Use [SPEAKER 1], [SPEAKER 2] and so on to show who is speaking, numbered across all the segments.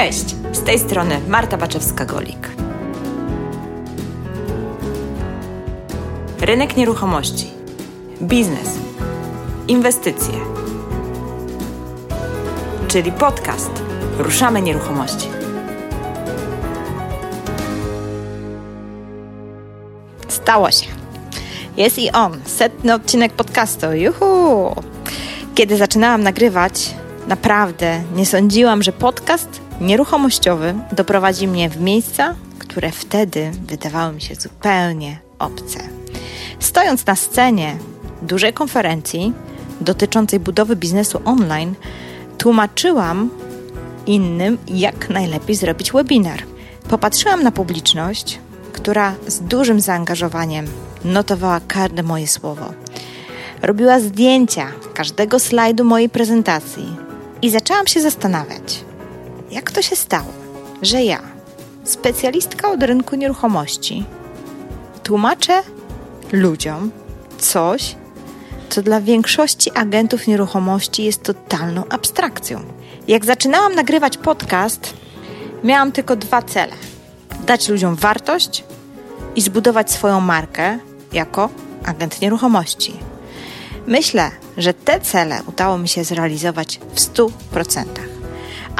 [SPEAKER 1] Cześć, z tej strony Marta Baczewska-Golik. Rynek nieruchomości, biznes, inwestycje, czyli podcast Ruszamy Nieruchomości.
[SPEAKER 2] Stało się. Jest i on, setny odcinek podcastu. Juhu! Kiedy zaczynałam nagrywać, naprawdę nie sądziłam, że podcast nieruchomościowy doprowadzi mnie w miejsca, które wtedy wydawały mi się zupełnie obce. Stojąc na scenie dużej konferencji dotyczącej budowy biznesu online, tłumaczyłam innym, jak najlepiej zrobić webinar. Popatrzyłam na publiczność, która z dużym zaangażowaniem notowała każde moje słowo. Robiła zdjęcia każdego slajdu mojej prezentacji i zaczęłam się zastanawiać, jak to się stało, że ja, specjalistka od rynku nieruchomości, tłumaczę ludziom coś, co dla większości agentów nieruchomości jest totalną abstrakcją. Jak zaczynałam nagrywać podcast, miałam tylko dwa cele: dać ludziom wartość i zbudować swoją markę jako agent nieruchomości. Myślę, że te cele udało mi się zrealizować w 100%.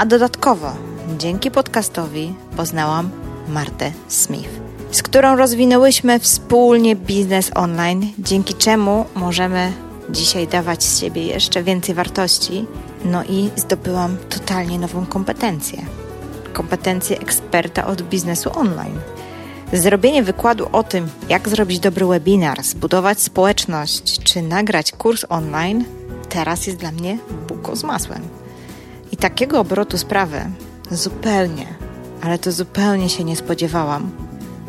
[SPEAKER 2] A dodatkowo dzięki podcastowi poznałam Martę Smith, z którą rozwinęłyśmy wspólnie biznes online, dzięki czemu możemy dzisiaj dawać z siebie jeszcze więcej wartości. No i zdobyłam totalnie nową kompetencję. Kompetencję eksperta od biznesu online. Zrobienie wykładu o tym, jak zrobić dobry webinar, zbudować społeczność czy nagrać kurs online, teraz jest dla mnie buko z masłem. I takiego obrotu sprawy zupełnie, ale to zupełnie się nie spodziewałam,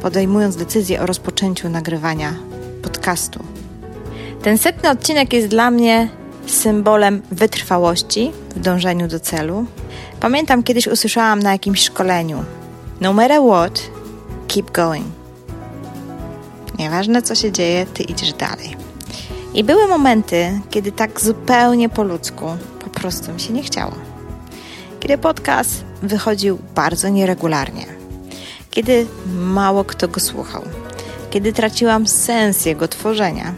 [SPEAKER 2] podejmując decyzję o rozpoczęciu nagrywania podcastu. Ten setny odcinek jest dla mnie symbolem wytrwałości w dążeniu do celu. Pamiętam kiedyś usłyszałam na jakimś szkoleniu: No matter what, keep going. Nieważne co się dzieje, ty idziesz dalej. I były momenty, kiedy tak zupełnie po ludzku po prostu mi się nie chciało. Kiedy podcast wychodził bardzo nieregularnie, kiedy mało kto go słuchał, kiedy traciłam sens jego tworzenia,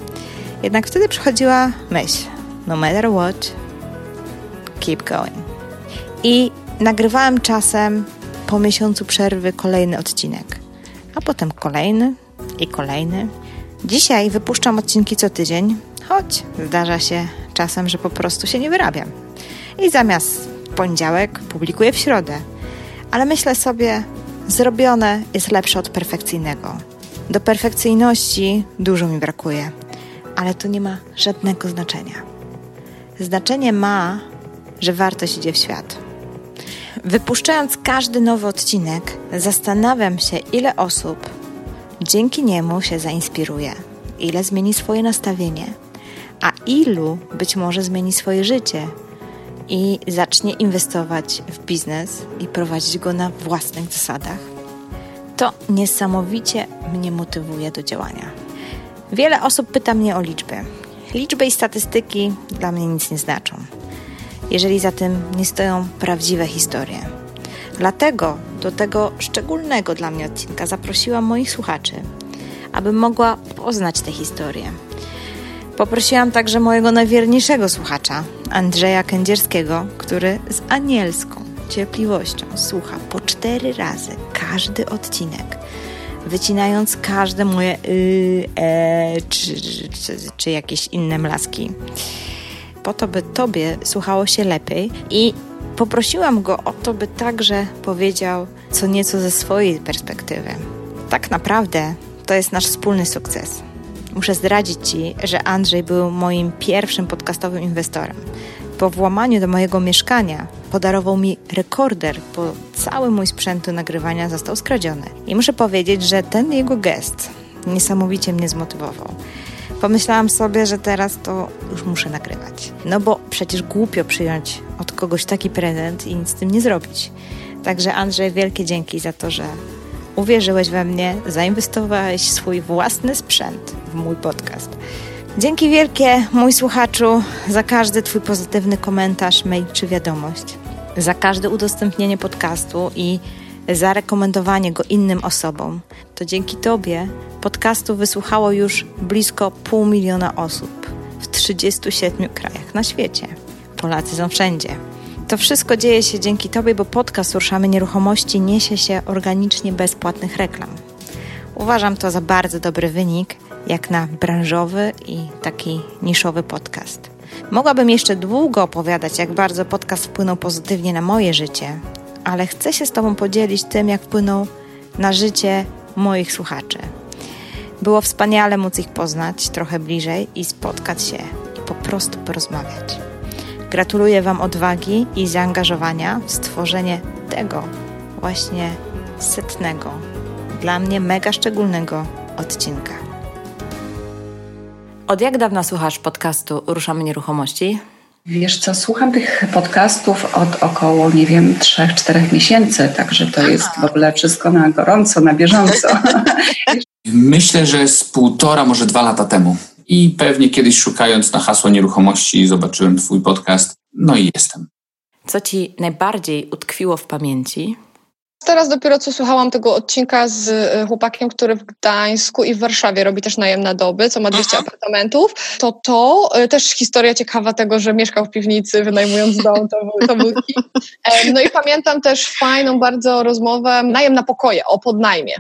[SPEAKER 2] jednak wtedy przychodziła myśl: no matter what, keep going. I nagrywałam czasem po miesiącu przerwy kolejny odcinek, a potem kolejny i kolejny. Dzisiaj wypuszczam odcinki co tydzień, choć zdarza się czasem, że po prostu się nie wyrabiam. I zamiast poniedziałek publikuję w środę. Ale myślę sobie, zrobione jest lepsze od perfekcyjnego. Do perfekcyjności dużo mi brakuje, ale to nie ma żadnego znaczenia. Znaczenie ma, że wartość idzie w świat. Wypuszczając każdy nowy odcinek, zastanawiam się, ile osób dzięki niemu się zainspiruje, ile zmieni swoje nastawienie, a ilu być może zmieni swoje życie i zacznie inwestować w biznes i prowadzić go na własnych zasadach. To niesamowicie mnie motywuje do działania. Wiele osób pyta mnie o liczby. Liczby i statystyki dla mnie nic nie znaczą, jeżeli za tym nie stoją prawdziwe historie. Dlatego do tego szczególnego dla mnie odcinka zaprosiłam moich słuchaczy, aby mogła poznać te historie. Poprosiłam także mojego najwierniejszego słuchacza, Andrzeja Kędzierskiego, który z anielską cierpliwością słucha po cztery razy każdy odcinek, wycinając każde moje y, e, czy, czy, czy jakieś inne mlaski, po to, by Tobie słuchało się lepiej i poprosiłam go o to, by także powiedział co nieco ze swojej perspektywy. Tak naprawdę to jest nasz wspólny sukces. Muszę zdradzić Ci, że Andrzej był moim pierwszym podcastowym inwestorem. Po włamaniu do mojego mieszkania podarował mi rekorder, bo cały mój sprzęt do nagrywania został skradziony. I muszę powiedzieć, że ten jego gest niesamowicie mnie zmotywował. Pomyślałam sobie, że teraz to już muszę nagrywać. No bo przecież głupio przyjąć od kogoś taki prezent i nic z tym nie zrobić. Także Andrzej, wielkie dzięki za to, że uwierzyłeś we mnie, zainwestowałeś swój własny sprzęt w mój podcast. Dzięki wielkie, mój słuchaczu, za każdy Twój pozytywny komentarz, mail czy wiadomość. za każde udostępnienie podcastu i zarekomendowanie go innym osobom, to dzięki Tobie podcastu wysłuchało już blisko pół miliona osób w 37 krajach na świecie. Polacy są wszędzie. To wszystko dzieje się dzięki Tobie, bo podcast Ruszamy Nieruchomości niesie się organicznie bez płatnych reklam. Uważam to za bardzo dobry wynik, jak na branżowy i taki niszowy podcast. Mogłabym jeszcze długo opowiadać, jak bardzo podcast wpłynął pozytywnie na moje życie, ale chcę się z Tobą podzielić tym, jak wpłynął na życie moich słuchaczy. Było wspaniale móc ich poznać trochę bliżej i spotkać się i po prostu porozmawiać. Gratuluję Wam odwagi i zaangażowania w stworzenie tego właśnie setnego, dla mnie mega szczególnego odcinka.
[SPEAKER 1] Od jak dawna słuchasz podcastu Ruszamy Nieruchomości?
[SPEAKER 3] Wiesz co, słucham tych podcastów od około, nie wiem, 3-4 miesięcy, także to jest w ogóle wszystko na gorąco, na bieżąco.
[SPEAKER 4] Myślę, że z półtora, może dwa lata temu. I pewnie kiedyś szukając na hasło nieruchomości zobaczyłem Twój podcast, no i jestem.
[SPEAKER 1] Co Ci najbardziej utkwiło w pamięci?
[SPEAKER 5] Teraz dopiero co słuchałam tego odcinka z e, chłopakiem, który w Gdańsku i w Warszawie robi też najem na doby, co ma 200 Aha. apartamentów. To to e, też historia ciekawa tego, że mieszkał w piwnicy, wynajmując dom, to był, to był e, No i pamiętam też fajną bardzo rozmowę, najem na pokoje, o podnajmie.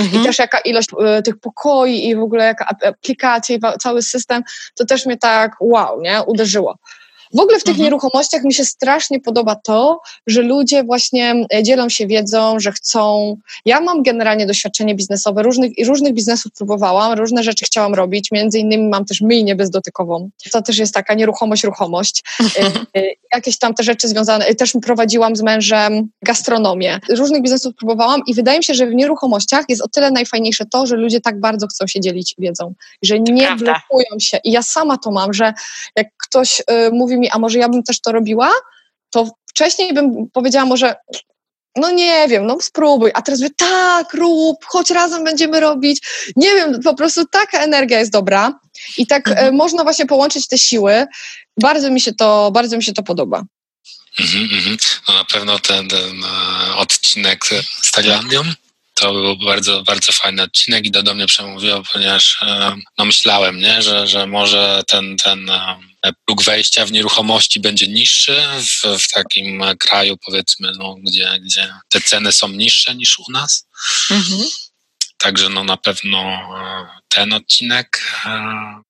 [SPEAKER 5] Mhm. I też jaka ilość y, tych pokoi i w ogóle jaka aplikacja i cały system, to też mnie tak wow, nie, uderzyło. W ogóle w tych mhm. nieruchomościach mi się strasznie podoba to, że ludzie właśnie e, dzielą się wiedzą, że chcą. Ja mam generalnie doświadczenie biznesowe, różnych, i różnych biznesów próbowałam, różne rzeczy chciałam robić, między innymi mam też myjnię bezdotykową. To też jest taka nieruchomość, ruchomość. E, e, jakieś tam te rzeczy związane, też prowadziłam z mężem gastronomię. Różnych biznesów próbowałam i wydaje mi się, że w nieruchomościach jest o tyle najfajniejsze to, że ludzie tak bardzo chcą się dzielić wiedzą, że nie Prawda. blokują się. I ja sama to mam, że jak ktoś y, mówi mi, a może ja bym też to robiła, to wcześniej bym powiedziała może, no nie wiem, no spróbuj, a teraz mówię, tak, rób, choć razem będziemy robić. Nie wiem, po prostu taka energia jest dobra i tak mhm. E, można właśnie połączyć te siły. Bardzo mi się to, bardzo mi się to podoba.
[SPEAKER 6] Mhm, mhm. No na pewno ten, ten e, odcinek z Tajlandią to był bardzo, bardzo fajny odcinek i to do mnie przemówiło, ponieważ e, no myślałem, nie, że, że może ten, ten próg wejścia w nieruchomości będzie niższy w, w takim kraju, powiedzmy, no, gdzie, gdzie te ceny są niższe niż u nas. Mhm. Także no na pewno e, ten odcinek. E,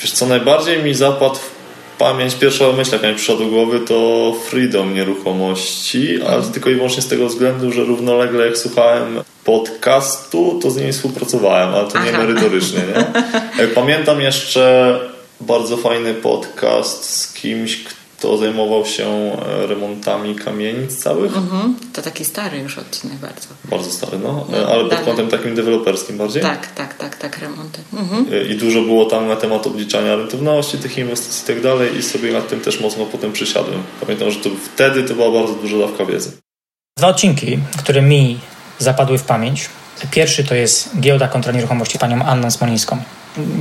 [SPEAKER 7] Wiesz co, najbardziej mi zapadł w pamięć, pierwsza myśl jaka mi przyszła do głowy to freedom nieruchomości, ale mhm. tylko i wyłącznie z tego względu, że równolegle jak słuchałem podcastu, to z nimi współpracowałem, ale to nie merytorycznie. Nie? Pamiętam jeszcze bardzo fajny podcast z kimś, kto zajmował się e, remontami kamienic całych. Mhm.
[SPEAKER 1] To taki stary już odcinek bardzo.
[SPEAKER 7] Bardzo stary, no, no ale pod kątem takim deweloperskim bardziej.
[SPEAKER 1] Tak, tak, tak, tak, remonty. Mhm.
[SPEAKER 7] E, I dużo było tam na temat obliczania rentowności tych inwestycji i tak dalej i sobie nad tym też mocno potem przysiadłem. Pamiętam, że to wtedy to była bardzo duża dawka wiedzy.
[SPEAKER 8] Dwa odcinki, które mi zapadły w pamięć. Pierwszy to jest Giełda kontra nieruchomości panią Anną Smolińską.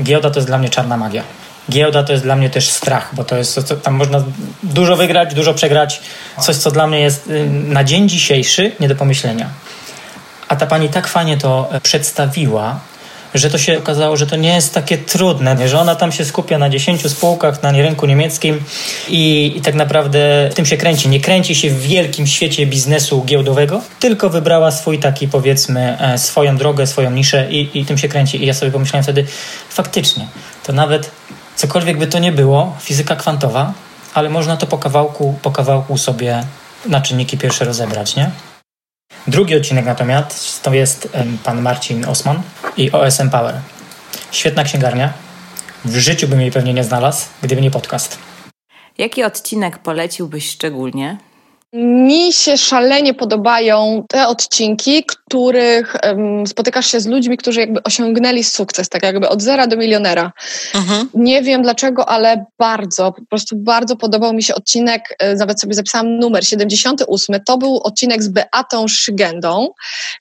[SPEAKER 8] Giełda to jest dla mnie czarna magia giełda to jest dla mnie też strach, bo to jest, to, tam można dużo wygrać, dużo przegrać. Coś, co dla mnie jest na dzień dzisiejszy nie do pomyślenia. A ta pani tak fajnie to e, przedstawiła, że to się okazało, że to nie jest takie trudne, że ona tam się skupia na 10 spółkach na rynku niemieckim i, i, tak naprawdę w tym się kręci. Nie kręci się w wielkim świecie biznesu giełdowego, tylko wybrała swój taki powiedzmy e, swoją drogę, swoją niszę i, i tym się kręci. I ja sobie pomyślałem wtedy, faktycznie, to nawet cokolwiek by to nie było, fizyka kwantowa, ale można to po kawałku, po kawałku sobie na czynniki pierwsze rozebrać, nie? Drugi odcinek natomiast to jest pan Marcin Osman i OSM Power. Świetna księgarnia. W życiu bym jej pewnie nie znalazł, gdyby nie podcast.
[SPEAKER 1] Jaki odcinek poleciłbyś szczególnie?
[SPEAKER 5] Mi się szalenie podobają te odcinki, których um, spotykasz się z ludźmi, którzy jakby osiągnęli sukces, tak jakby od zera do milionera. Mhm. Nie wiem dlaczego, ale bardzo, po prostu bardzo podobał mi się odcinek, e, nawet sobie zapisałam numer 78. To był odcinek z Beatą Szygendą,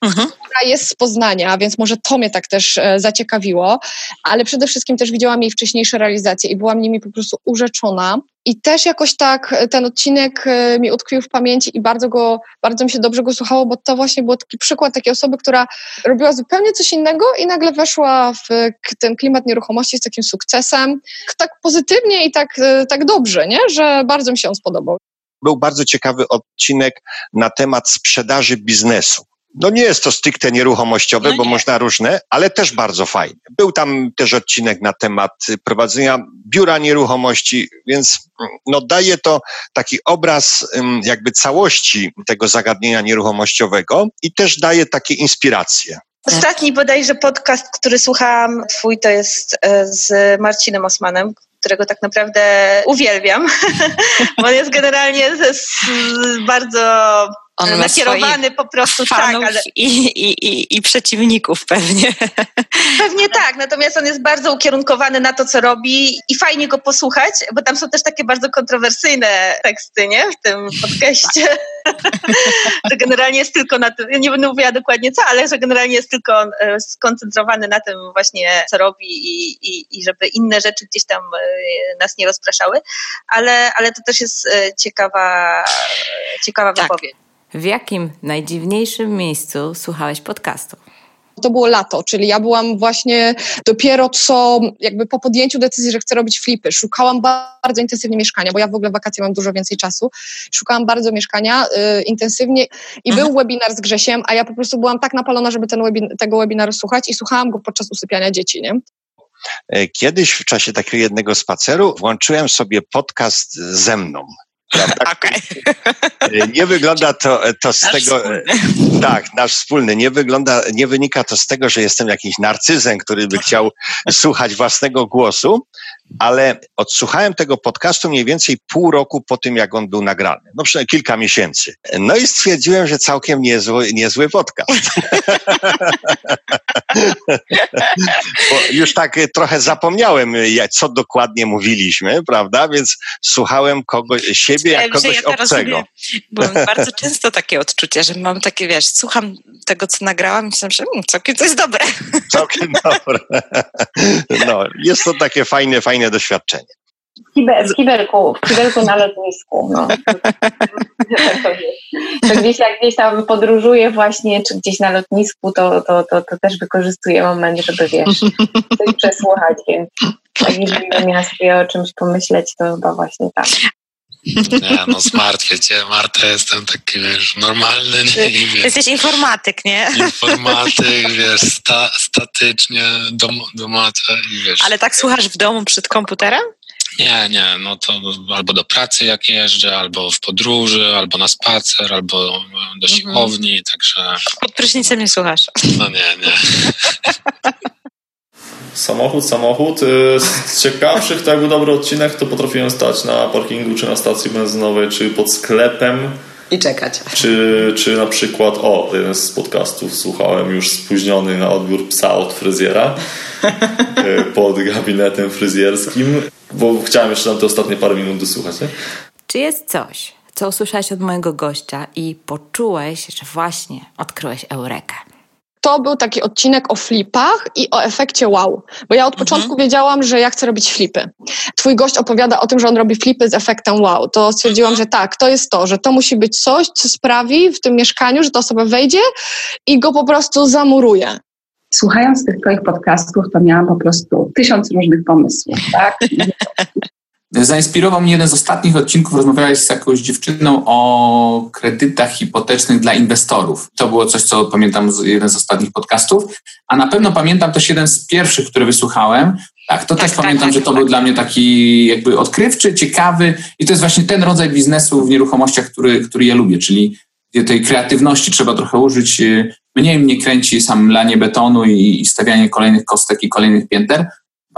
[SPEAKER 5] mhm. która jest z Poznania, więc może to mnie tak też e, zaciekawiło, ale przede wszystkim też widziałam jej wcześniejsze realizacje i byłam nimi po prostu urzeczona. I też jakoś tak ten odcinek e, mi utkwił w pamięci i bardzo go, bardzo mi się dobrze go słuchało, bo to właśnie był taki przykład takiej osoby, która robiła zupełnie coś innego i nagle weszła w ten klimat nieruchomości z takim sukcesem, tak pozytywnie i tak, e, tak dobrze, nie? że bardzo mi się on spodobał.
[SPEAKER 9] Był bardzo ciekawy odcinek na temat sprzedaży biznesu. No nie jest to stricte nieruchomościowe, no bo można różne, ale też bardzo fajne. Był tam też odcinek na temat prowadzenia biura nieruchomości, więc no daje to taki obraz jakby całości tego zagadnienia nieruchomościowego i też daje takie inspiracje.
[SPEAKER 2] Ostatni bodajże podcast, który słuchałam twój, to jest e, z Marcinem Osmanem, którego tak naprawdę uwielbiam, bo on jest generalnie bardzo on nakierowany po prostu
[SPEAKER 1] tak, ale... I, i, i, i przeciwników pewnie.
[SPEAKER 2] Pewnie tak, natomiast on jest bardzo ukierunkowany na to, co robi i fajnie go posłuchać, bo tam są też takie bardzo kontrowersyjne teksty, nie? W tym podcaście. to generalnie jest tylko na tym, nie będę mówiła dokładnie co, ale że generalnie jest tylko e, skoncentrowany na tym właśnie, co robi i, i, i żeby inne rzeczy gdzieś tam e, nas nie rozpraszały, ale, ale to też jest e, ciekawa, ciekawa tak. wypowiedź.
[SPEAKER 1] W jakim najdziwniejszym miejscu słuchałeś podcastu?
[SPEAKER 5] To było lato, czyli ja byłam właśnie dopiero co jakby po podjęciu decyzji, że chcę robić flipy. Szukałam bardzo intensywnie mieszkania, bo ja w ogóle w wakacje mam dużo więcej czasu. Szukałam bardzo mieszkania y, intensywnie i był webinar z Grzesiem, a ja po prostu byłam tak napalona, żeby ten webin tego webinaru słuchać i słuchałam go podczas usypiania dzieci, nie?
[SPEAKER 9] E, kiedyś w czasie takiego jednego spaceru włączyłem sobie podcast ze mną.
[SPEAKER 1] Okay.
[SPEAKER 9] Nie wygląda to, to z
[SPEAKER 1] nasz
[SPEAKER 9] tego.
[SPEAKER 1] Wspólny.
[SPEAKER 9] Tak, nasz wspólny. Nie wygląda, nie wynika to z tego, że jestem jakimś narcyzem, który by chciał słuchać własnego głosu, ale odsłuchałem tego podcastu mniej więcej pół roku po tym, jak on był nagrany. No przynajmniej kilka miesięcy. No i stwierdziłem, że całkiem niezły, niezły podcast. Bo już tak trochę zapomniałem, co dokładnie mówiliśmy, prawda? Więc słuchałem kogoś, siebie jak kogoś ja obcego.
[SPEAKER 1] bo mam bardzo często takie odczucie, że mam takie, wiesz, słucham tego, co nagrałam i myślę, że hmm, całkiem to jest dobre.
[SPEAKER 9] Całkiem dobre. No, jest to takie fajne, fajne doświadczenie.
[SPEAKER 10] W, kiber, w, kibelku, w kibelku na lotnisku. No. to gdzieś jak gdzieś tam podróżuję właśnie, czy gdzieś na lotnisku, to, to, to, to też wykorzystuję moment, żeby wiesz, coś przesłuchać, więc tak jeżeli miała sobie o czymś pomyśleć, to chyba właśnie tak.
[SPEAKER 6] Nie, no zmartwię cię, Marta, jestem taki, wiesz, normalny. Nie,
[SPEAKER 1] wiesz, Jesteś informatyk, nie?
[SPEAKER 6] Informatyk, wiesz, sta, statycznie, dom, i wiesz.
[SPEAKER 1] Ale tak słuchasz w domu przed komputerem?
[SPEAKER 6] Nie, nie, no to albo do pracy jak jeżdżę, albo w podróży, albo na spacer, albo do mhm. siłowni, mhm. także...
[SPEAKER 1] Pod prysznicem nie słuchasz?
[SPEAKER 6] No nie, nie.
[SPEAKER 7] Samochód, samochód. Y, z ciekawszych, to jakby dobry odcinek, to potrafiłem stać na parkingu, czy na stacji benzynowej, czy pod sklepem.
[SPEAKER 1] I czekać.
[SPEAKER 7] Czy, czy na przykład, o, jeden z podcastów słuchałem już spóźniony na odbiór psa od fryzjera y, pod gabinetem fryzjerskim, bo chciałem jeszcze na te ostatnie parę minut dosłuchać. Nie?
[SPEAKER 1] Czy jest coś, co usłyszałeś od mojego gościa i poczułeś, że właśnie odkryłeś Eurekę?
[SPEAKER 5] To był taki odcinek o flipach i o efekcie wow. Bo ja od mhm. początku wiedziałam, że ja chcę robić flipy. Twój gość opowiada o tym, że on robi flipy z efektem wow. To stwierdziłam, że tak, to jest to, że to musi być coś, co sprawi w tym mieszkaniu, że ta osoba wejdzie i go po prostu zamuruje.
[SPEAKER 10] Słuchając tych Twoich podcastów, to miałam po prostu tysiąc różnych pomysłów, tak?
[SPEAKER 4] Zainspirował mnie jeden z ostatnich odcinków. Rozmawiałeś z jakąś dziewczyną o kredytach hipotecznych dla inwestorów. To było coś, co pamiętam z jeden z ostatnich podcastów. A na pewno pamiętam też jeden z pierwszych, który wysłuchałem. Tak, to tak, też tak, pamiętam, tak, że to był dla mnie taki jakby odkrywczy, ciekawy i to jest właśnie ten rodzaj biznesu w nieruchomościach, który, który ja lubię, czyli tej kreatywności trzeba trochę użyć. Mniej mnie kręci sam lanie betonu i, i stawianie kolejnych kostek i kolejnych pięter,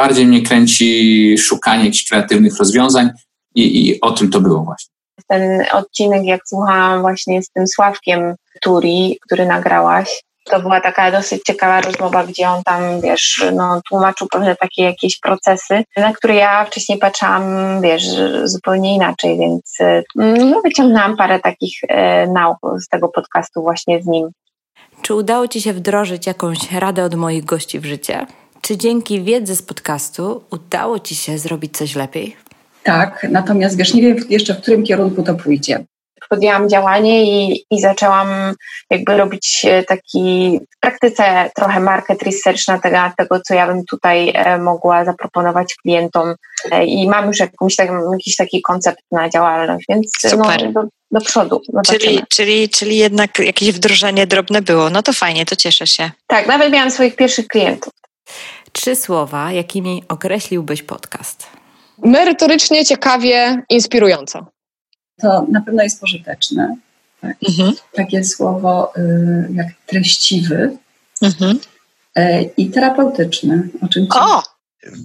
[SPEAKER 4] Bardziej mnie kręci szukanie jakichś kreatywnych rozwiązań i, i o tym to było właśnie.
[SPEAKER 10] Ten odcinek, jak słuchałam właśnie z tym Sławkiem Turi, który nagrałaś, to była taka dosyć ciekawa rozmowa, gdzie on tam, wiesz, no, tłumaczył pewne takie jakieś procesy, na które ja wcześniej patrzyłam, wiesz, zupełnie inaczej, więc no, wyciągnęłam parę takich e, nauk z tego podcastu właśnie z nim.
[SPEAKER 1] Czy udało Ci się wdrożyć jakąś radę od moich gości w życie? Czy dzięki wiedzy z podcastu udało Ci się zrobić coś lepiej?
[SPEAKER 3] Tak, natomiast wiesz, nie wiem jeszcze w którym kierunku to pójdzie
[SPEAKER 10] podjęłam działanie i, i zaczęłam jakby robić e, taki w praktyce trochę market research na temat tego, co ja bym tutaj e, mogła zaproponować klientom e, i mam już jakąś tak, jakiś taki koncept na działalność, więc Super. No, do, do przodu.
[SPEAKER 2] Czyli, czyli, czyli jednak jakieś wdrożenie drobne było. No to fajnie, to cieszę się.
[SPEAKER 10] Tak, nawet miałam swoich pierwszych klientów.
[SPEAKER 1] Trzy słowa, jakimi określiłbyś podcast?
[SPEAKER 5] Merytorycznie, ciekawie, inspirująco
[SPEAKER 3] to na pewno jest pożyteczne. Tak? Mhm. Takie słowo y, jak treściwy mhm. y, i terapeutyczny. O czym
[SPEAKER 9] o!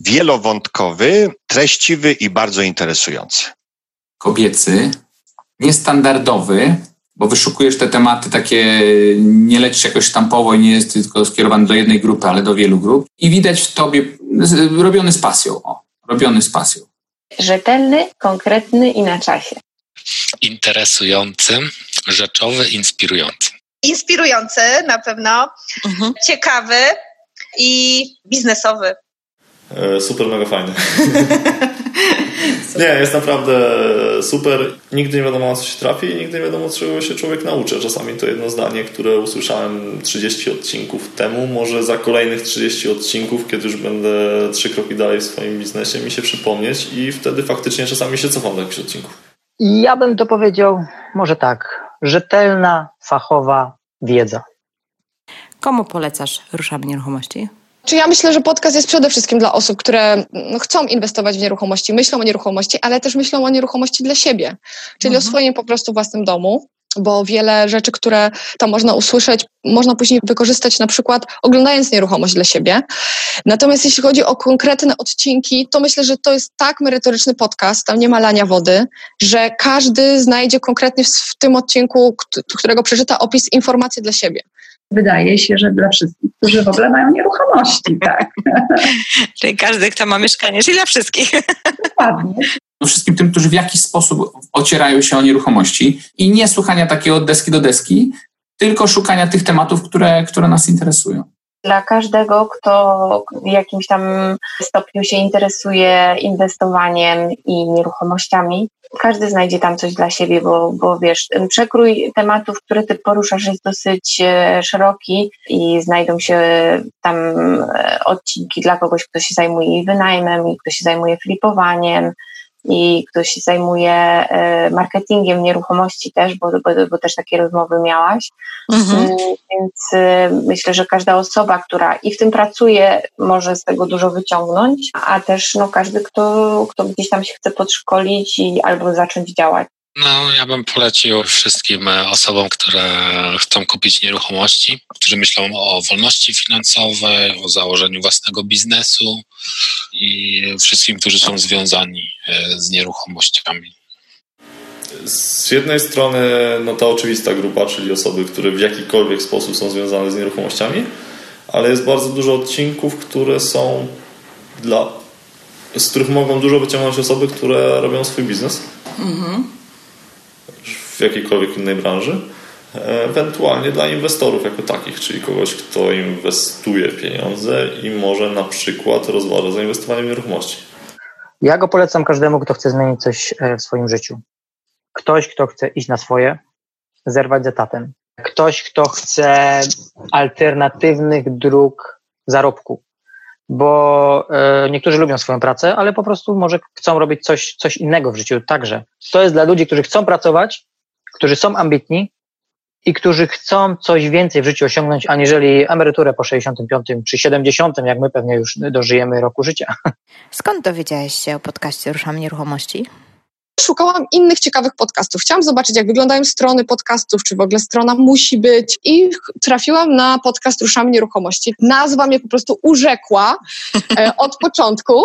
[SPEAKER 9] Wielowątkowy, treściwy i bardzo interesujący.
[SPEAKER 4] Kobiecy, niestandardowy, bo wyszukujesz te tematy takie, nie lecisz jakoś sztampowo i nie jest tylko skierowany do jednej grupy, ale do wielu grup. I widać w tobie robiony z pasją. O, robiony z pasją.
[SPEAKER 10] Rzetelny, konkretny i na czasie
[SPEAKER 6] interesujący, rzeczowy, inspirujący.
[SPEAKER 2] Inspirujący na pewno, mhm. ciekawy i biznesowy.
[SPEAKER 7] E, super, mega fajny. nie, jest naprawdę super. Nigdy nie wiadomo, co się trafi i nigdy nie wiadomo, czego się człowiek nauczy. Czasami to jedno zdanie, które usłyszałem 30 odcinków temu, może za kolejnych 30 odcinków, kiedy już będę trzy kroki dalej w swoim biznesie, mi się przypomnieć i wtedy faktycznie czasami się cofam do jakichś odcinków.
[SPEAKER 11] Ja bym to powiedział może tak. Rzetelna, fachowa wiedza.
[SPEAKER 1] Komu polecasz Ruszamy Nieruchomości?
[SPEAKER 5] Czy ja myślę, że podcast jest przede wszystkim dla osób, które no, chcą inwestować w nieruchomości, myślą o nieruchomości, ale też myślą o nieruchomości dla siebie, czyli mhm. o swoim po prostu własnym domu bo wiele rzeczy, które tam można usłyszeć, można później wykorzystać na przykład oglądając nieruchomość dla siebie. Natomiast jeśli chodzi o konkretne odcinki, to myślę, że to jest tak merytoryczny podcast, tam nie ma lania wody, że każdy znajdzie konkretnie w tym odcinku, którego przeczyta opis, informacje dla siebie.
[SPEAKER 3] Wydaje się, że dla wszystkich, którzy w ogóle mają nieruchomości, tak.
[SPEAKER 2] Czyli każdy, kto ma mieszkanie, czyli dla wszystkich.
[SPEAKER 4] Dokładnie wszystkim tym, którzy w jakiś sposób ocierają się o nieruchomości i nie słuchania takiego od deski do deski, tylko szukania tych tematów, które, które nas interesują.
[SPEAKER 10] Dla każdego, kto w jakimś tam stopniu się interesuje inwestowaniem i nieruchomościami, każdy znajdzie tam coś dla siebie, bo, bo wiesz, ten przekrój tematów, które ty poruszasz, jest dosyć e, szeroki i znajdą się tam e, odcinki dla kogoś, kto się zajmuje wynajmem i kto się zajmuje flipowaniem, i ktoś się zajmuje e, marketingiem nieruchomości też, bo, bo, bo też takie rozmowy miałaś. Mhm. Mm, więc e, myślę, że każda osoba, która i w tym pracuje, może z tego dużo wyciągnąć, a też no, każdy, kto, kto gdzieś tam się chce podszkolić i albo zacząć działać.
[SPEAKER 6] No, ja bym polecił wszystkim e, osobom, które chcą kupić nieruchomości, którzy myślą o wolności finansowej, o założeniu własnego biznesu i wszystkim, którzy są związani e, z nieruchomościami.
[SPEAKER 7] Z jednej strony, no ta oczywista grupa, czyli osoby, które w jakikolwiek sposób są związane z nieruchomościami, ale jest bardzo dużo odcinków, które są dla, z których mogą dużo wyciągnąć osoby, które robią swój biznes. Mhm w jakiejkolwiek innej branży, ewentualnie dla inwestorów jako takich, czyli kogoś, kto inwestuje pieniądze i może na przykład rozważa zainwestowanie w nieruchomości.
[SPEAKER 11] Ja go polecam każdemu, kto chce zmienić coś e, w swoim życiu. Ktoś, kto chce iść na swoje, zerwać z etatem. Ktoś, kto chce alternatywnych dróg zarobku, bo e, niektórzy lubią swoją pracę, ale po prostu może chcą robić coś, coś innego w życiu także. To jest dla ludzi, którzy chcą pracować, którzy są ambitni i którzy chcą coś więcej w życiu osiągnąć, aniżeli emeryturę po 65 czy 70, jak my pewnie już dożyjemy roku życia.
[SPEAKER 2] Skąd dowiedziałeś się o podcaście Ruszamy Nieruchomości?
[SPEAKER 5] Szukałam innych ciekawych podcastów. Chciałam zobaczyć, jak wyglądają strony podcastów, czy w ogóle strona musi być. I trafiłam na podcast Ruszamy Nieruchomości. Nazwa mnie po prostu urzekła e, od początku.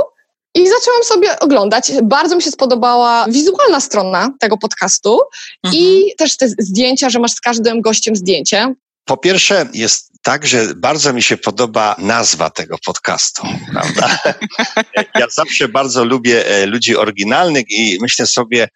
[SPEAKER 5] I zaczęłam sobie oglądać. Bardzo mi się spodobała wizualna strona tego podcastu mhm. i też te zdjęcia, że masz z każdym gościem zdjęcie.
[SPEAKER 9] Po pierwsze, jest tak, że bardzo mi się podoba nazwa tego podcastu, prawda? ja zawsze bardzo lubię e, ludzi oryginalnych i myślę sobie,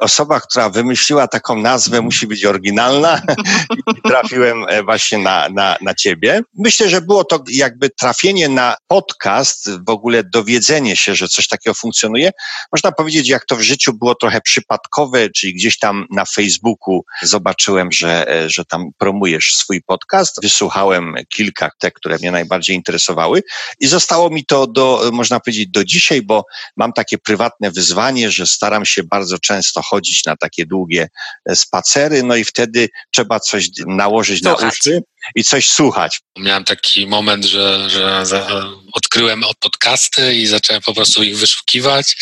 [SPEAKER 9] osoba, która wymyśliła taką nazwę, musi być oryginalna i trafiłem e, właśnie na, na, na ciebie. Myślę, że było to jakby trafienie na podcast, w ogóle dowiedzenie się, że coś takiego funkcjonuje. Można powiedzieć, jak to w życiu było trochę przypadkowe, czyli gdzieś tam na Facebooku zobaczyłem, że, e, że tam promujesz swój podcast. Wysłuchałem kilka te, które mnie najbardziej interesowały i zostało mi to do, można powiedzieć, do dzisiaj, bo mam takie prywatne wyzwanie, że staram się bardzo często chodzić na takie długie e, spacery, no i wtedy trzeba coś nałożyć Słuchać. na uszy i coś słuchać.
[SPEAKER 6] Miałem taki moment, że, że odkryłem podcasty i zacząłem po prostu ich wyszukiwać.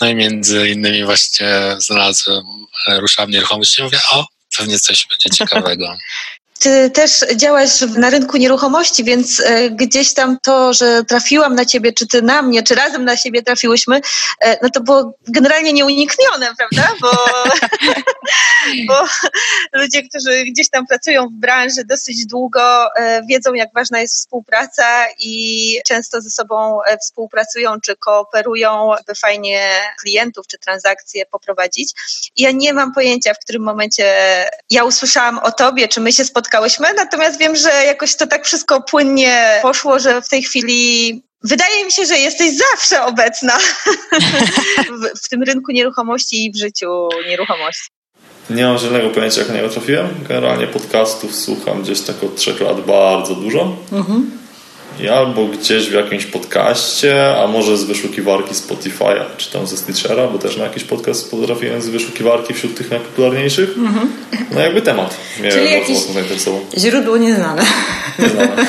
[SPEAKER 6] No i między innymi właśnie znalazłem Ruszam Nieruchomości i mówię, o, pewnie coś będzie ciekawego.
[SPEAKER 2] Ty też działasz na rynku nieruchomości, więc e, gdzieś tam to, że trafiłam na ciebie, czy ty na mnie, czy razem na siebie trafiłyśmy, e, no to było generalnie nieuniknione, prawda? Bo, bo ludzie, którzy gdzieś tam pracują w branży dosyć długo, e, wiedzą, jak ważna jest współpraca i często ze sobą współpracują, czy kooperują, by fajnie klientów, czy transakcje poprowadzić. I ja nie mam pojęcia, w którym momencie ja usłyszałam o tobie, czy my się spotkaliśmy, spotkałyśmy, natomiast wiem, że jakoś to tak wszystko płynnie poszło, że w tej chwili Wydaje mi się, że jesteś zawsze obecna w, w, tym rynku nieruchomości i w życiu nieruchomości.
[SPEAKER 7] Nie mam żadnego pojęcia, jak na niego trafiłem. Generalnie podcastów słucham gdzieś tak od trzech lat bardzo dużo. Mhm. I albo gdzieś w jakimś podcaście, a może z wyszukiwarki Spotify'a, czy tam ze Stitchera, bo też na jakiś podcast potrafiłem z wyszukiwarki wśród tych najpopularniejszych. Mm-hmm. No jakby temat mnie Czyli bardzo mocno zainteresował.
[SPEAKER 1] Źródło nieznane. Nieznane.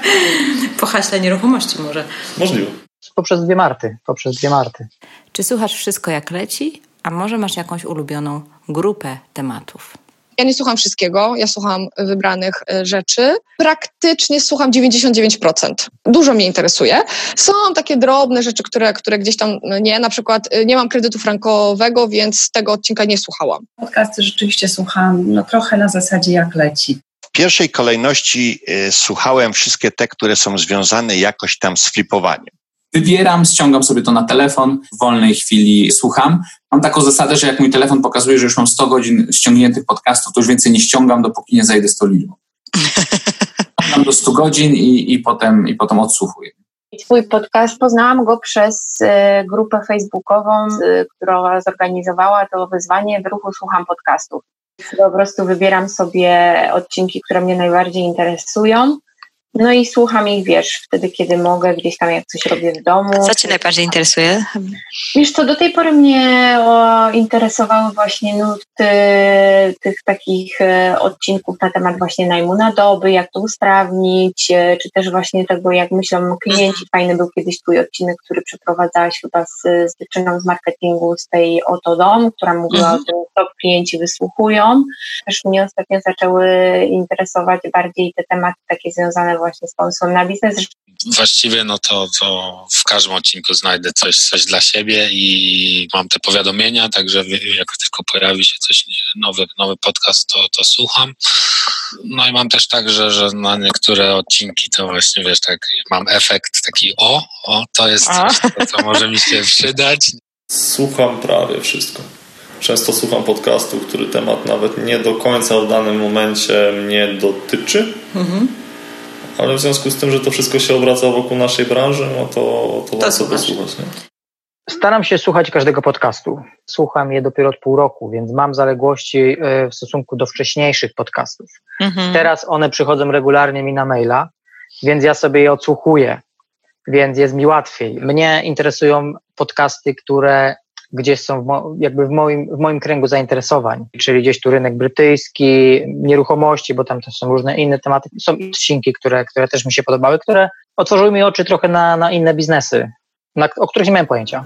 [SPEAKER 1] po haśle nieruchomości może.
[SPEAKER 7] Możliwe.
[SPEAKER 11] Poprzez dwie Marty. Poprzez dwie Marty.
[SPEAKER 1] Czy słuchasz wszystko jak leci, a może masz jakąś ulubioną grupę tematów?
[SPEAKER 5] Ja nie słucham wszystkiego, ja słucham wybranych e, rzeczy. Praktycznie słucham 99%. Dużo mnie interesuje. Są takie drobne rzeczy, które, które gdzieś tam no nie, na przykład nie mam kredytu frankowego, więc tego odcinka nie słuchałam.
[SPEAKER 3] Podcasty rzeczywiście słucham no, trochę na zasadzie jak leci.
[SPEAKER 9] W pierwszej kolejności y, słuchałem wszystkie te, które są związane jakoś tam z flipowaniem
[SPEAKER 4] wybieram, ściągam sobie to na telefon, w wolnej chwili słucham. Mam taką zasadę, że jak mój telefon pokazuje, że już mam 100 godzin ściągniętych podcastów, to już więcej nie ściągam, dopóki nie zajdę z tą liczbą. Ściągam do 100 godzin i, i, potem, i potem odsłuchuję.
[SPEAKER 10] Twój podcast poznałam go przez e, grupę facebookową, która zorganizowała to wyzwanie w ruchu Słucham Podcastów. Po prostu wybieram sobie odcinki, które mnie najbardziej interesują no i słucham ich, wiesz, wtedy, kiedy mogę, gdzieś tam jak coś robię w domu.
[SPEAKER 2] Co Cię najbardziej interesuje?
[SPEAKER 10] Wiesz co, do tej pory mnie o, interesowały właśnie nuty tych takich e, odcinków na temat właśnie najmu na doby, jak to usprawnić, e, czy też właśnie tego, jak myślą klienci. Mhm. Fajny był kiedyś twój odcinek, który przeprowadzałaś chyba z, z dziewczyną z marketingu z tej Oto Dom, która mówiła mhm. o tym, co klienci wysłuchują. Też mnie ostatnio zaczęły interesować bardziej te tematy takie związane właśnie sponsorem na biznes.
[SPEAKER 6] Właściwie no to, to w każdym odcinku znajdę coś, coś dla siebie i mam te powiadomienia, także jak tylko pojawi się coś, nowy, nowy podcast, to, to słucham. No i mam też tak, że, że na niektóre odcinki to właśnie, wiesz, tak mam efekt taki o, o, to jest coś, to, co może mi się przydać.
[SPEAKER 7] Słucham prawie wszystko. Często słucham podcastu, który temat nawet nie do końca w danym momencie mnie dotyczy. Mhm ale w związku z tym, że to wszystko się obraca wokół naszej branży, no to, to, to warto posłuchać. Nie?
[SPEAKER 11] Staram się słuchać każdego podcastu. Słucham je dopiero od pół roku, więc mam zaległości e, w stosunku do wcześniejszych podcastów. Mhm. Teraz one przychodzą regularnie mi na maila, więc ja sobie je odsłuchuję, więc jest mi łatwiej. Mnie interesują podcasty, które gdzieś są w jakby w moim, w moim kręgu zainteresowań, czyli gdzieś tu rynek brytyjski, nieruchomości, bo tam też są różne inne tematy. Są odcinki, które, które też mi się podobały, które otworzyły mi oczy trochę na, na inne biznesy, na, o których nie miałem pojęcia.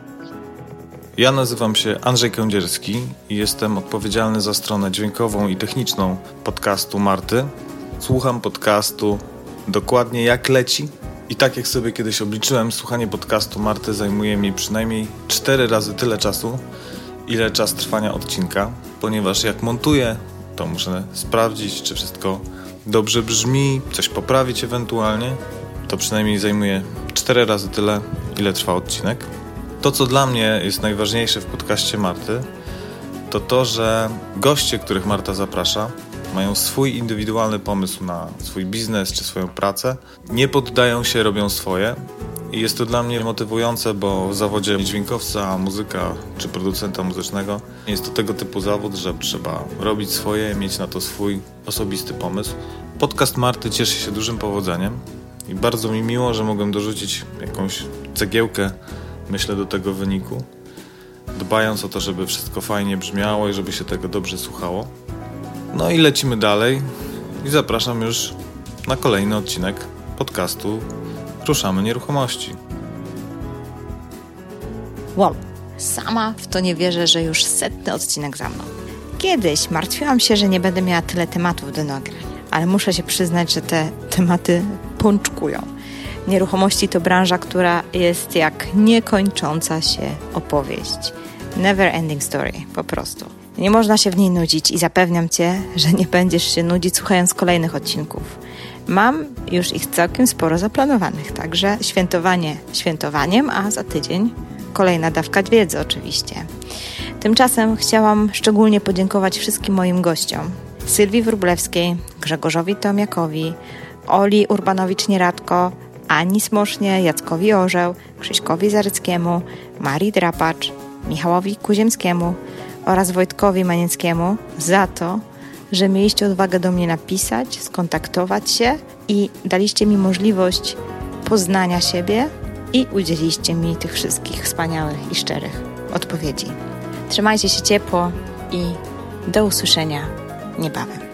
[SPEAKER 12] Ja nazywam się Andrzej Kędzierski i jestem odpowiedzialny za stronę dźwiękową i techniczną podcastu Marty. Słucham podcastu dokładnie jak leci i tak jak sobie kiedyś obliczyłem, słuchanie podcastu Marty zajmuje mi przynajmniej 4 razy tyle czasu, ile czas trwania odcinka, ponieważ jak montuję, to muszę sprawdzić, czy wszystko dobrze brzmi, coś poprawić ewentualnie. To przynajmniej zajmuje 4 razy tyle, ile trwa odcinek. To, co dla mnie jest najważniejsze w podcaście Marty, to to, że goście, których Marta zaprasza, mają swój indywidualny pomysł na swój biznes czy swoją pracę, nie poddają się, robią swoje. I jest to dla mnie motywujące, bo w zawodzie dźwiękowca, muzyka czy producenta muzycznego jest to tego typu zawód, że trzeba robić swoje, mieć na to swój osobisty pomysł. Podcast Marty cieszy się dużym powodzeniem i bardzo mi miło, że mogłem dorzucić jakąś cegiełkę, myślę, do tego wyniku, dbając o to, żeby wszystko fajnie brzmiało i żeby się tego dobrze słuchało. No i lecimy dalej i zapraszam już na kolejny odcinek podcastu Ruszamy Nieruchomości.
[SPEAKER 2] Wow, sama w to nie wierzę, że już setny odcinek za mną. Kiedyś martwiłam się, że nie będę miała tyle tematów do nagrań, ale muszę się przyznać, że te tematy pączkują. Nieruchomości to branża, która jest jak niekończąca się opowieść. Never ending story, po prostu. Nie można się w niej nudzić i zapewniam Cię, że nie będziesz się nudzić słuchając kolejnych odcinków. Mam już ich całkiem sporo zaplanowanych, także świętowanie świętowaniem, a za tydzień kolejna dawka wiedzy oczywiście. Tymczasem chciałam szczególnie podziękować wszystkim moim gościom. Sylwii Wróblewskiej, Grzegorzowi Tomiakowi, Oli Urbanowicz-Nieradko, Ani Smosznie, Jackowi Orzeł, Krzyśkowi Zaryckiemu, Marii Drapacz, Michałowi Kuziemskiemu oraz Wojtkowi Manieckiemu za to, że mieliście odwagę do mnie napisać, skontaktować się i daliście mi możliwość poznania siebie i udzieliście mi tych wszystkich wspaniałych i szczerych odpowiedzi. Trzymajcie się ciepło i do usłyszenia niebawem.